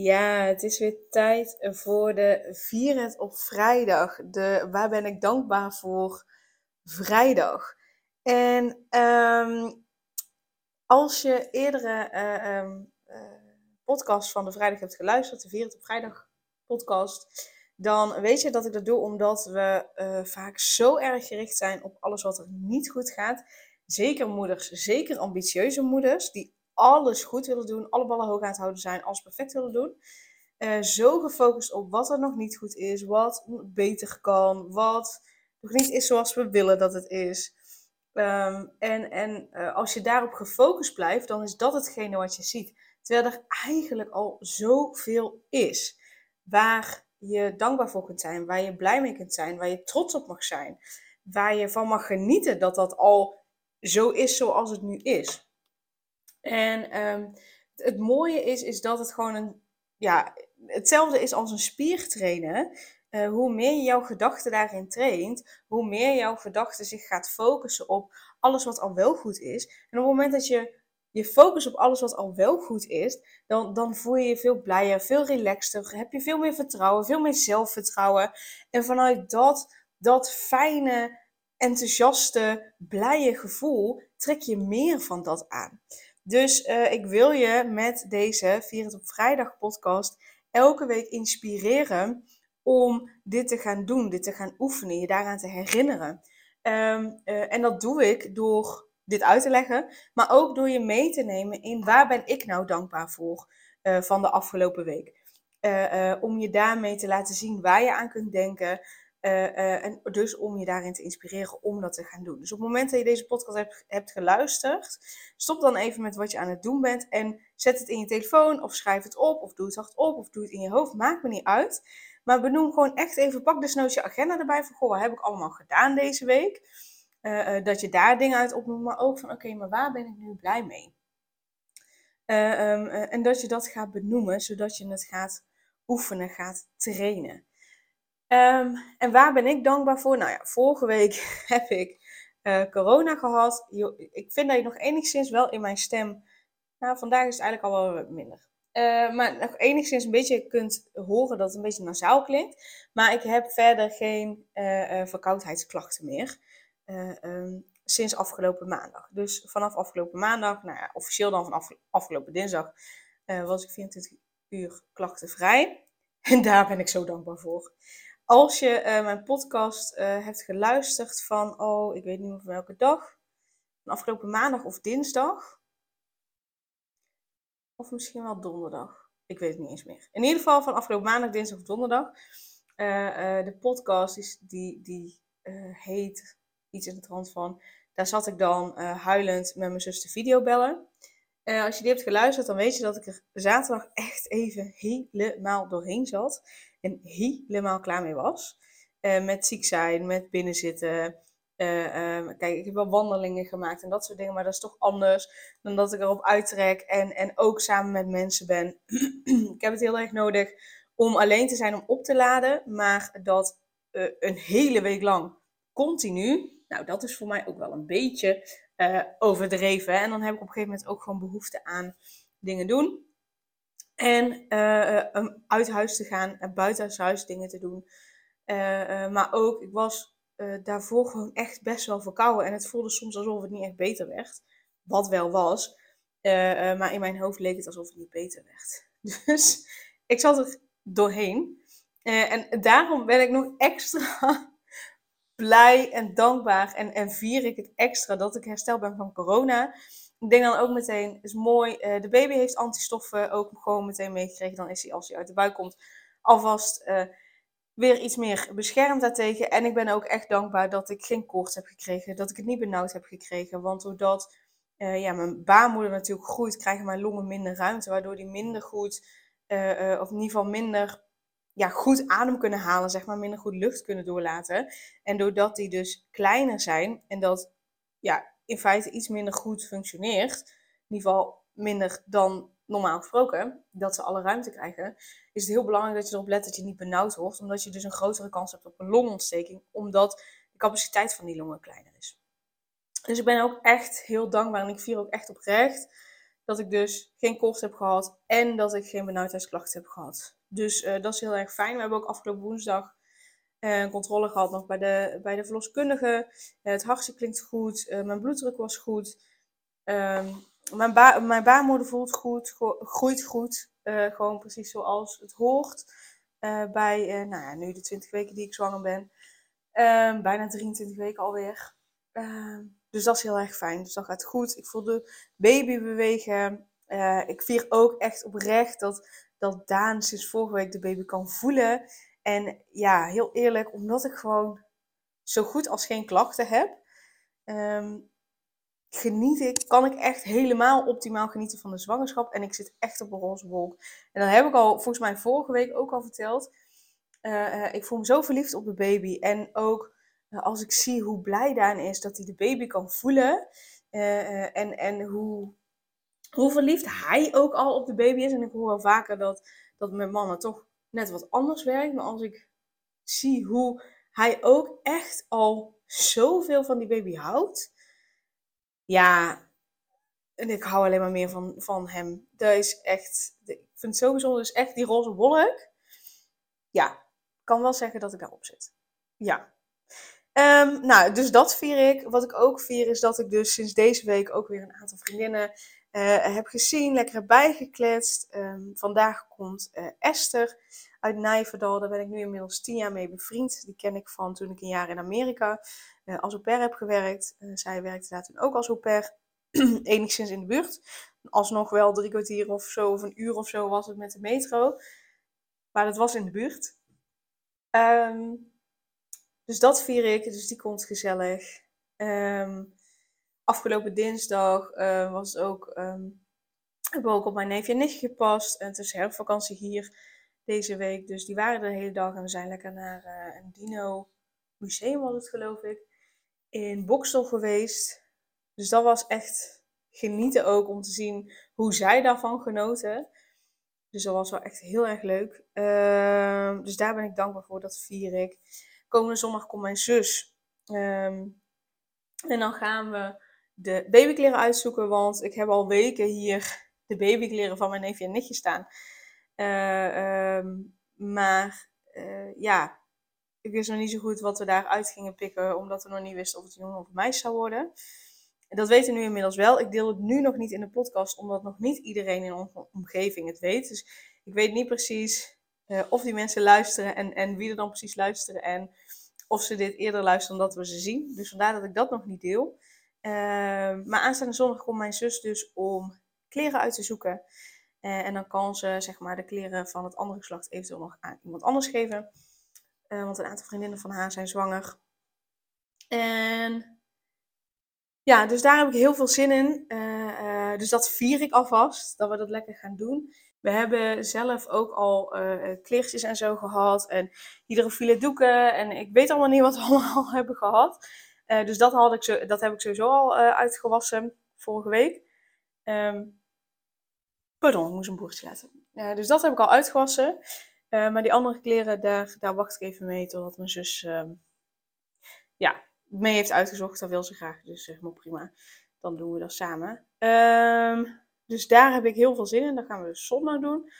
Ja, het is weer tijd voor de Vier het op vrijdag. De Waar ben ik dankbaar voor vrijdag. En ehm, als je eerdere uh, podcast van de vrijdag hebt geluisterd, de Vier het op vrijdag podcast, dan weet je dat ik dat doe omdat we uh, vaak zo erg gericht zijn op alles wat er niet goed gaat. Zeker moeders, zeker ambitieuze moeders, die alles goed willen doen, alle ballen hoog aan het houden zijn, alles perfect willen doen. Uh, zo gefocust op wat er nog niet goed is, wat beter kan, wat nog niet is zoals we willen dat het is. Um, en en uh, als je daarop gefocust blijft, dan is dat hetgene wat je ziet. Terwijl er eigenlijk al zoveel is waar je dankbaar voor kunt zijn, waar je blij mee kunt zijn, waar je trots op mag zijn, waar je van mag genieten dat dat al zo is zoals het nu is. En um, het mooie is, is dat het gewoon een, ja, hetzelfde is als een spier trainen. Uh, hoe meer je jouw gedachten daarin traint, hoe meer jouw gedachten zich gaat focussen op alles wat al wel goed is. En op het moment dat je je focust op alles wat al wel goed is, dan, dan voel je je veel blijer, veel relaxter, heb je veel meer vertrouwen, veel meer zelfvertrouwen. En vanuit dat, dat fijne, enthousiaste, blije gevoel trek je meer van dat aan. Dus uh, ik wil je met deze Vier het op Vrijdag podcast elke week inspireren om dit te gaan doen, dit te gaan oefenen, je daaraan te herinneren. Um, uh, en dat doe ik door dit uit te leggen, maar ook door je mee te nemen in waar ben ik nou dankbaar voor uh, van de afgelopen week. om je daarmee te laten zien waar je aan kunt denken, uh, uh, en dus om je daarin te inspireren om dat te gaan doen. Dus op het moment dat je deze podcast hebt, hebt, geluisterd, stop dan even met wat je aan het doen bent en zet het in je telefoon of schrijf het op of doe het hardop of doe het in je hoofd. Maakt me niet uit. Maar benoem gewoon echt even, pak desnoods je agenda erbij van, goh, wat heb ik allemaal gedaan deze week? Uh, dat je daar dingen uit opnoemt, maar ook van, oké, maar waar ben ik nu blij mee? Um, en dat je dat gaat benoemen, zodat je het gaat oefenen, gaat trainen. Um, en waar ben ik dankbaar voor? Nou ja, vorige week heb ik uh, corona gehad. Ik vind dat je nog enigszins wel in mijn stem. Nou, vandaag is het eigenlijk al wel wat minder. Uh, maar nog enigszins een beetje kunt horen dat het een beetje nasaal klinkt. Maar ik heb verder geen uh, verkoudheidsklachten meer. Um, sinds afgelopen maandag. Dus vanaf afgelopen maandag, nou ja, officieel dan vanaf afgelopen dinsdag, was ik 24 uur klachtenvrij. En daar ben ik zo dankbaar voor. Als je uh, mijn podcast uh, hebt geluisterd van, oh, ik weet niet meer van welke dag, van afgelopen maandag of dinsdag, of misschien wel donderdag, ik weet het niet eens meer. In ieder geval van afgelopen maandag, dinsdag of donderdag. Uh, de podcast is, die, die heet iets in de trant van, daar zat ik dan huilend met mijn zus de video bellen. als je die hebt geluisterd, dan weet je dat ik er zaterdag echt even helemaal doorheen zat en helemaal klaar mee was. Uh, met ziek zijn, met binnenzitten. Uh, uh, kijk, ik heb wel wandelingen gemaakt en dat soort dingen, maar dat is toch anders dan dat ik erop uittrek en, en ook samen met mensen ben. ik heb het heel erg nodig om alleen te zijn om op te laden, maar dat een hele week lang continu, nou dat is voor mij ook wel een beetje overdreven. En dan heb ik op een gegeven moment ook gewoon behoefte aan dingen doen. En uh, uit huis te gaan en buiten huis dingen te doen. Uh, maar ook, ik was daarvoor gewoon echt best wel verkouden. En het voelde soms alsof het niet echt beter werd. Wat wel was. maar in mijn hoofd leek het alsof het niet beter werd. Dus ik zat er doorheen. en daarom ben ik nog extra blij en dankbaar. En, en vier ik het extra dat ik hersteld ben van corona. Ik denk dan ook meteen, is mooi, uh, de baby heeft antistoffen ook gewoon meteen meegekregen. Dan is hij, als hij uit de buik komt, alvast uh, weer iets meer beschermd daartegen. En ik ben ook echt dankbaar dat ik geen koorts heb gekregen, dat ik het niet benauwd heb gekregen. Want doordat uh, ja, mijn baarmoeder natuurlijk groeit, krijgen mijn longen minder ruimte, waardoor die minder goed of in ieder geval minder ja, goed adem kunnen halen, zeg maar, minder goed lucht kunnen doorlaten. En doordat die dus kleiner zijn en dat ja, in feite iets minder goed functioneert, in ieder geval minder dan normaal gesproken, dat ze alle ruimte krijgen, is het heel belangrijk dat je erop let dat je niet benauwd wordt, omdat je dus een grotere kans hebt op een longontsteking, omdat de capaciteit van die longen kleiner is. Dus ik ben ook echt heel dankbaar en ik vier ook echt oprecht dat ik dus geen koorts heb gehad en dat ik geen benauwdheidsklachten heb gehad. Dus uh, dat is heel erg fijn. We hebben ook afgelopen woensdag uh, controle gehad nog bij de, bij de verloskundige. Uh, het hartje klinkt goed, mijn bloeddruk was goed. Ehm, mijn, ba mijn baarmoeder voelt goed, groeit goed. gewoon precies zoals het hoort. bij nou ja, nu de 20 weken die ik zwanger ben. Ehm, bijna 23 weken alweer. Ehm, dus dat is heel erg fijn. Dus dat gaat goed. Ik voel de baby bewegen. ik vier ook echt oprecht dat dat Daan sinds vorige week de baby kan voelen. En ja, heel eerlijk, omdat ik gewoon zo goed als geen klachten heb, um, geniet ik, kan ik echt helemaal optimaal genieten van de zwangerschap. En ik zit echt op een roze wolk. En dat heb ik al, volgens mij vorige week ook al verteld. Uh, uh, ik voel me zo verliefd op de baby. En ook uh, als ik zie hoe blij Daan is dat hij de baby kan voelen. en, en hoe hoe verliefd hij ook al op de baby is. En ik hoor wel vaker dat, dat met mannen toch net wat anders werkt. Maar als ik zie hoe hij ook echt al zoveel van die baby houdt. Ja, en ik hou alleen maar meer van, van hem. Dat is echt, ik vind het zo bijzonder. Dus echt die roze wolk. Ja, ik kan wel zeggen dat ik daarop zit. Ja. Um, nou, dus dat vier ik. Wat ik ook vier is dat ik dus sinds deze week ook weer een aantal vriendinnen uh, heb gezien, lekker heb bijgekletst. Um, vandaag komt uh, Esther uit Nijverdal. Daar ben ik nu inmiddels tien jaar mee bevriend. Die ken ik van toen ik een jaar in Amerika uh, als au pair heb gewerkt. zij werkte daar toen ook als au pair. enigszins in de buurt. Alsnog wel drie kwartier of zo, of een uur of zo was het met de metro. Maar het was in de buurt. Um, dus dat vier ik. Dus die komt gezellig. Um, afgelopen dinsdag uh, was het ook, um, hebben we ook op mijn neefje en nichtje gepast. En het is herfstvakantie hier deze week. Dus die waren de hele dag. En we zijn lekker naar uh, een dino museum, was het geloof ik, in Bokstel geweest. Dus dat was echt genieten ook om te zien hoe zij daarvan genoten. Dus dat was wel echt heel erg leuk. Uh, dus daar ben ik dankbaar voor. Dat vier ik. Komende zondag komt mijn zus. Um, en dan gaan we de babykleren uitzoeken, want ik heb al weken hier de babykleren van mijn neefje en nichtje staan. Uh, um, maar uh, ja, ik wist nog niet zo goed wat we daaruit gingen pikken, omdat we nog niet wisten of het een jongen of een meisje zou worden. En dat weten we nu inmiddels wel. Ik deel het nu nog niet in de podcast, omdat nog niet iedereen in onze omgeving het weet. Dus ik weet niet precies uh, of die mensen luisteren en, en wie er dan precies luisteren. En of ze dit eerder luisteren dan dat we ze zien. Dus vandaar dat ik dat nog niet deel. Ehm, maar aanstaande zondag komt mijn zus dus om kleren uit te zoeken. Uh, en dan kan ze zeg maar, de kleren van het andere geslacht eventueel nog aan iemand anders geven. Uh, want een aantal vriendinnen van haar zijn zwanger. En ja, dus daar heb ik heel veel zin in. Uh, dus dat vier ik alvast, dat we dat lekker gaan doen. We hebben zelf ook al kleertjes en zo gehad. En hydrofiele doeken. En ik weet allemaal niet wat we allemaal hebben gehad. Uh, dus dat, had ik dat heb ik sowieso al uh, uitgewassen vorige week. Um, pardon, ik moest een boertje laten. Uh, dus dat heb ik al uitgewassen. maar die andere kleren, daar, daar wacht ik even mee totdat mijn zus um, ja, mee heeft uitgezocht. Dat wil ze graag, dus zeg maar prima. Dan doen we dat samen. Um, dus daar heb ik heel veel zin in. Dat gaan we dus zondag doen.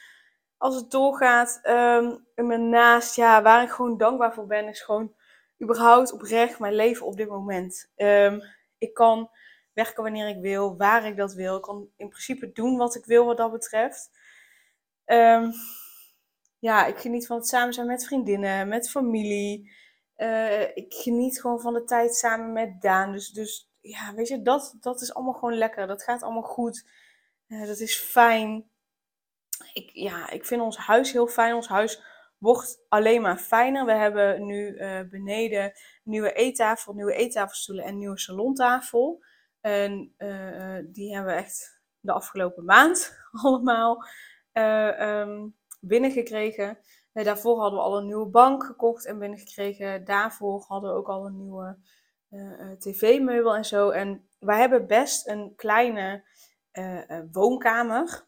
Als het doorgaat. En naast, ja, waar ik gewoon dankbaar voor ben, is gewoon überhaupt oprecht mijn leven op dit moment. Um, ik kan werken wanneer ik wil, waar ik dat wil. Ik kan in principe doen wat ik wil wat dat betreft. Um, ja, ik geniet van het samen zijn met vriendinnen, met familie. Uh, ik geniet gewoon van de tijd samen met Daan. Dus, dus ja, weet je, dat, dat is allemaal gewoon lekker. Dat gaat allemaal goed. Uh, dat is fijn. Ik, ja, ik vind ons huis heel fijn. Ons huis wordt alleen maar fijner. We hebben nu uh, beneden nieuwe eettafel, nieuwe eettafelstoelen en nieuwe salontafel. En uh, die hebben we echt de afgelopen maand allemaal uh, um, binnengekregen. daarvoor hadden we al een nieuwe bank gekocht en binnengekregen. Daarvoor hadden we ook al een nieuwe tv-meubel en zo. En wij hebben best een kleine woonkamer.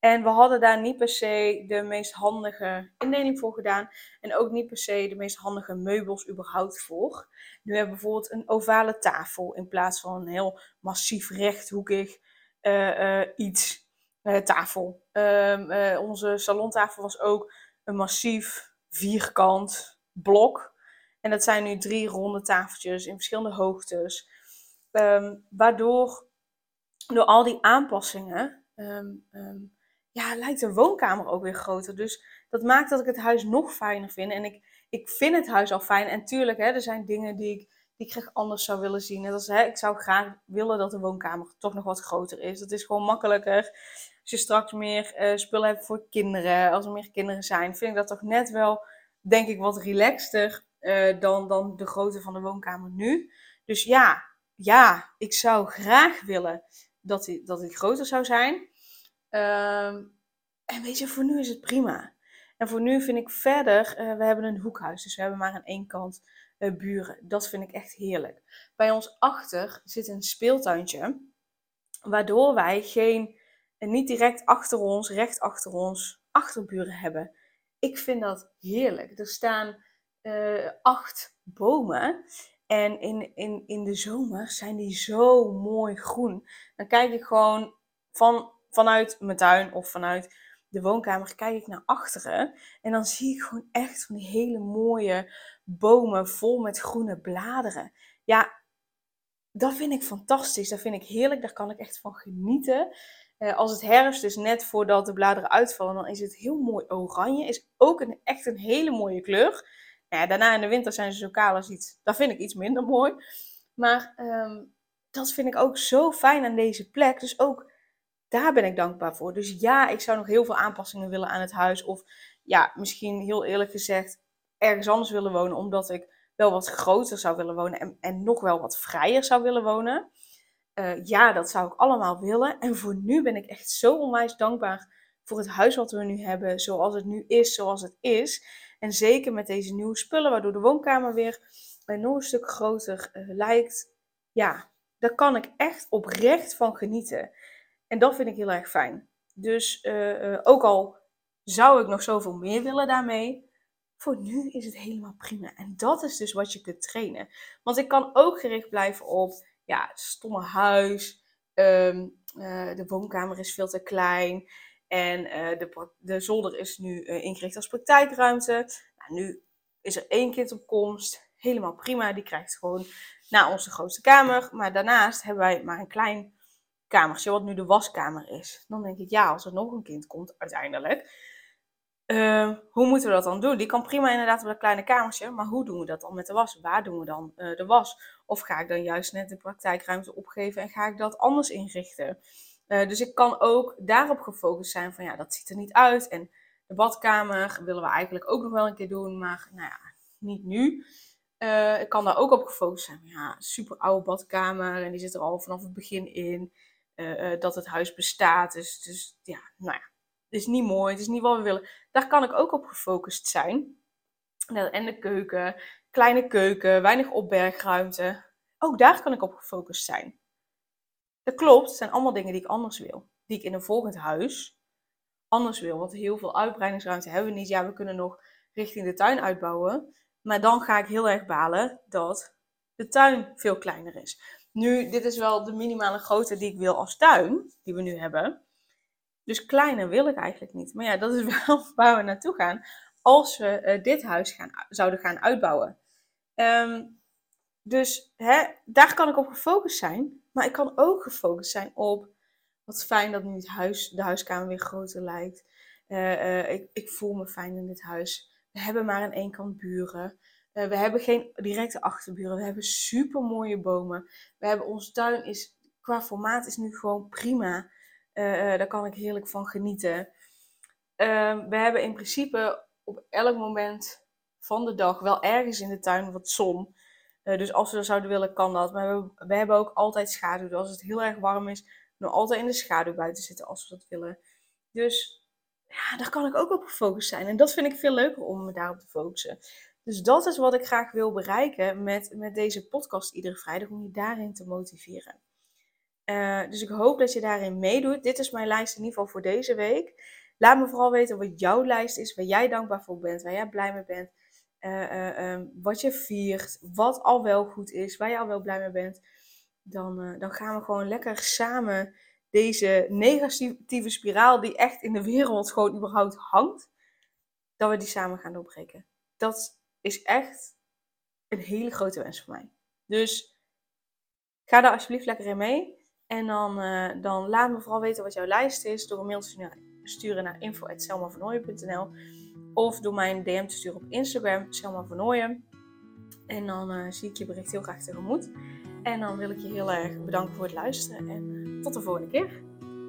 Ehm, en we hadden daar niet per se de meest handige indeling voor gedaan. En ook niet per se de meest handige meubels überhaupt voor. Nu hebben we bijvoorbeeld een ovale tafel in plaats van een heel massief rechthoekig uh, iets uh, tafel. Um, onze salontafel was ook een massief vierkant blok. En dat zijn nu drie ronde tafeltjes in verschillende hoogtes. Um, waardoor door al die aanpassingen um, ja, lijkt de woonkamer ook weer groter. Dus dat maakt dat ik het huis nog fijner vind. En ik, ik vind het huis al fijn. En tuurlijk, hè, er zijn dingen die ik, die ik graag anders zou willen zien. Net als, hè, ik zou graag willen dat de woonkamer toch nog wat groter is. Dat is gewoon makkelijker. Als je straks meer uh, spullen hebt voor kinderen, als er meer kinderen zijn, vind ik dat toch net wel, denk ik, wat relaxter uh, dan, dan de grootte van de woonkamer nu. Dus ja, ja, ik zou graag willen dat die, dat groter zou zijn. Ehm, en weet je, voor nu is het prima. En voor nu vind ik verder, uh, we hebben een hoekhuis, dus we hebben maar aan één kant uh, buren. Dat vind ik echt heerlijk. Bij ons achter zit een speeltuintje, waardoor wij geen, uh, niet direct achter ons, recht achter ons, achterburen hebben. Ik vind dat heerlijk. Er staan acht bomen. En in, in, in de zomer zijn die zo mooi groen. Dan kijk ik gewoon van vanuit mijn tuin of vanuit de woonkamer kijk ik naar achteren. En dan zie ik gewoon echt van die hele mooie bomen vol met groene bladeren. Ja, dat vind ik fantastisch. Dat vind ik heerlijk. Daar kan ik echt van genieten. Uh, als het herfst is, net voordat de bladeren uitvallen, dan is het heel mooi oranje. Is ook een, echt een hele mooie kleur. Nou ja, daarna in de winter zijn ze zo kaal als iets. Dat vind ik iets minder mooi. Maar um, dat vind ik ook zo fijn aan deze plek. Dus ook daar ben ik dankbaar voor. Dus ja, ik zou nog heel veel aanpassingen willen aan het huis. Of ja, misschien heel eerlijk gezegd ergens anders willen wonen. Omdat ik wel wat groter zou willen wonen en, en nog wel wat vrijer zou willen wonen. Uh, ja, dat zou ik allemaal willen. En voor nu ben ik echt zo onwijs dankbaar voor het huis wat we nu hebben. Zoals het nu is, zoals het is. En zeker met deze nieuwe spullen, waardoor de woonkamer weer nog een stuk groter uh, lijkt. Ja, daar kan ik echt oprecht van genieten. En dat vind ik heel erg fijn. Dus uh, uh, ook al zou ik nog zoveel meer willen daarmee, voor nu is het helemaal prima. En dat is dus wat je kunt trainen. Want ik kan ook gericht blijven op, ja, stomme huis, um, uh, de woonkamer is veel te klein en de, de zolder is nu ingericht als praktijkruimte. Nou, nu is er één kind op komst, helemaal prima. Die krijgt gewoon naar onze grootste kamer. Maar daarnaast hebben wij maar een klein kamertje, wat nu de waskamer is. Dan denk ik, ja, als er nog een kind komt, uiteindelijk. Uh, hoe moeten we dat dan doen? Die kan prima inderdaad op een kleine kamertje, maar hoe doen we dat dan met de was? Waar doen we dan uh, de was? Of ga ik dan juist net de praktijkruimte opgeven en ga ik dat anders inrichten? Uh, dus ik kan ook daarop gefocust zijn van ja, dat ziet er niet uit. En de badkamer willen we eigenlijk ook nog wel een keer doen, maar nou ja, niet nu. ik kan daar ook op gefocust zijn. Ja, super oude badkamer en die zit er al vanaf het begin in. Eh, eh, dat het huis bestaat. Dus, dus ja, nou ja, het is niet mooi, het is niet wat we willen. Daar kan ik ook op gefocust zijn. En de keuken, kleine keuken, weinig opbergruimte. Ook daar kan ik op gefocust zijn. Dat klopt, het zijn allemaal dingen die ik anders wil. Die ik in een volgend huis anders wil. Want heel veel uitbreidingsruimte hebben we niet. Ja, we kunnen nog richting de tuin uitbouwen. Maar dan ga ik heel erg balen dat de tuin veel kleiner is. Nu, dit is wel de minimale grootte die ik wil als tuin, die we nu hebben. Dus kleiner wil ik eigenlijk niet. Maar ja, dat is wel waar we naartoe gaan als we uh, dit huis gaan, zouden gaan uitbouwen. Um, dus hè, daar kan ik op gefocust zijn. Maar ik kan ook gefocust zijn op wat fijn dat nu het huis, de huiskamer weer groter lijkt. Uh, uh, ik, ik voel me fijn in dit huis. We hebben maar aan één kant buren. Uh, we hebben geen directe achterburen. We hebben super mooie bomen. We hebben onze tuin is qua formaat is nu gewoon prima. Uh, daar kan ik heerlijk van genieten. Ehm, we hebben in principe op elk moment van de dag wel ergens in de tuin wat zon. dus als we dat zouden willen, kan dat. Maar we, we hebben ook altijd schaduw. Dus als het heel erg warm is, nog altijd in de schaduw buiten zitten als we dat willen. Dus ja, daar kan ik ook op gefocust zijn. En dat vind ik veel leuker om me daarop te focussen. Dus dat is wat ik graag wil bereiken met, met deze podcast iedere vrijdag, om je daarin te motiveren. Uh, dus ik hoop dat je daarin meedoet. Dit is mijn lijst in ieder geval voor deze week. Laat me vooral weten wat jouw lijst is, waar jij dankbaar voor bent, waar jij blij mee bent. Uh, uh, um, wat je viert, wat al wel goed is, waar je al wel blij mee bent. Dan, dan gaan we gewoon lekker samen deze negatieve spiraal die echt in de wereld gewoon überhaupt hangt, dat we die samen gaan doorbreken. Dat is echt een hele grote wens voor mij. Dus ga daar alsjeblieft lekker in mee. En dan, uh, dan laat me vooral weten wat jouw lijst is door een mail te sturen naar info.selmavernooien.nl of door mij een DM te sturen op Instagram, Selma En dan uh, zie ik je bericht heel graag tegemoet. En dan wil ik je heel erg bedanken voor het luisteren en uh, tot de volgende keer.